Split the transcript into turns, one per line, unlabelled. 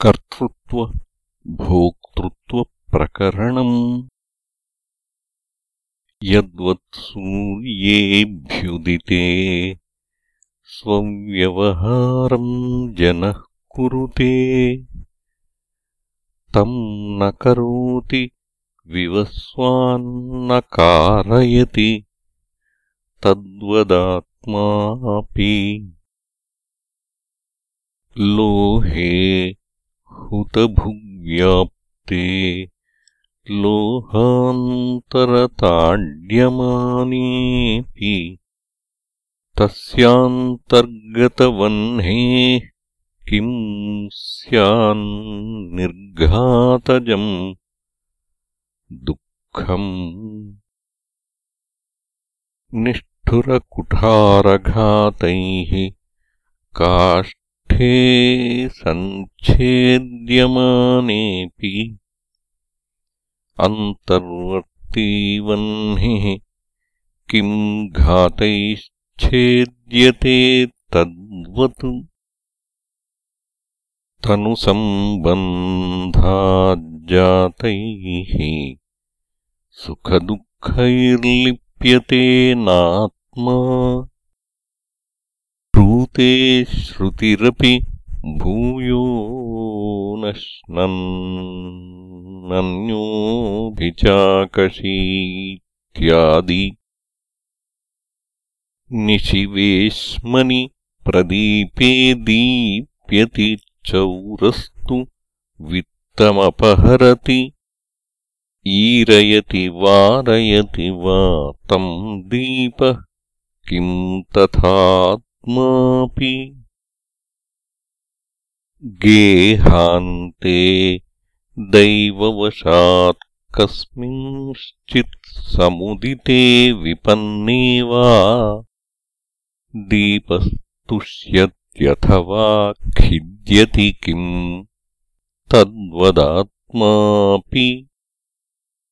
कर्तृत्वभोक्तृत्वप्रकरणम् यद्वत्सूर्येऽभ्युदिते स्वव्यवहारम् जनः कुरुते। तम् न करोति विवस्वान्न कारयति तद्वदात्मापि। लोहे हुतभुग्व्याप्ते लोहान्तरताड्यमानेऽपि तस्यान्तर्गतवह्नेः किम् स्यान्निर्घातजम् दुःखम्। निष्ठुरकुठारघातैः काष्ठे सञ्छेद्यमानेऽपि अन्तर्वर्तीवह्निः किम् घातैश्छेद्यते तद्वत् तनुसम्बन्धाज्जातैः सुखदुःखैर्लिप्यते नात्मा श्रूते श्रुतिरपि भूयो नश्नन्नन्योऽभिचाकशीत्यादि निशिवेश्मनि प्रदीपे दीप्यति चौरस्तु वित्तमपहरति ईरयति वारयति वा तम् दीपः किम् गेहान्ते दैववशात् कस्मिंश्चित्समुदिते विपन्ने वा दीपस्तुष्यत्यथवा खिद्यति किम् तद्वदात्मापि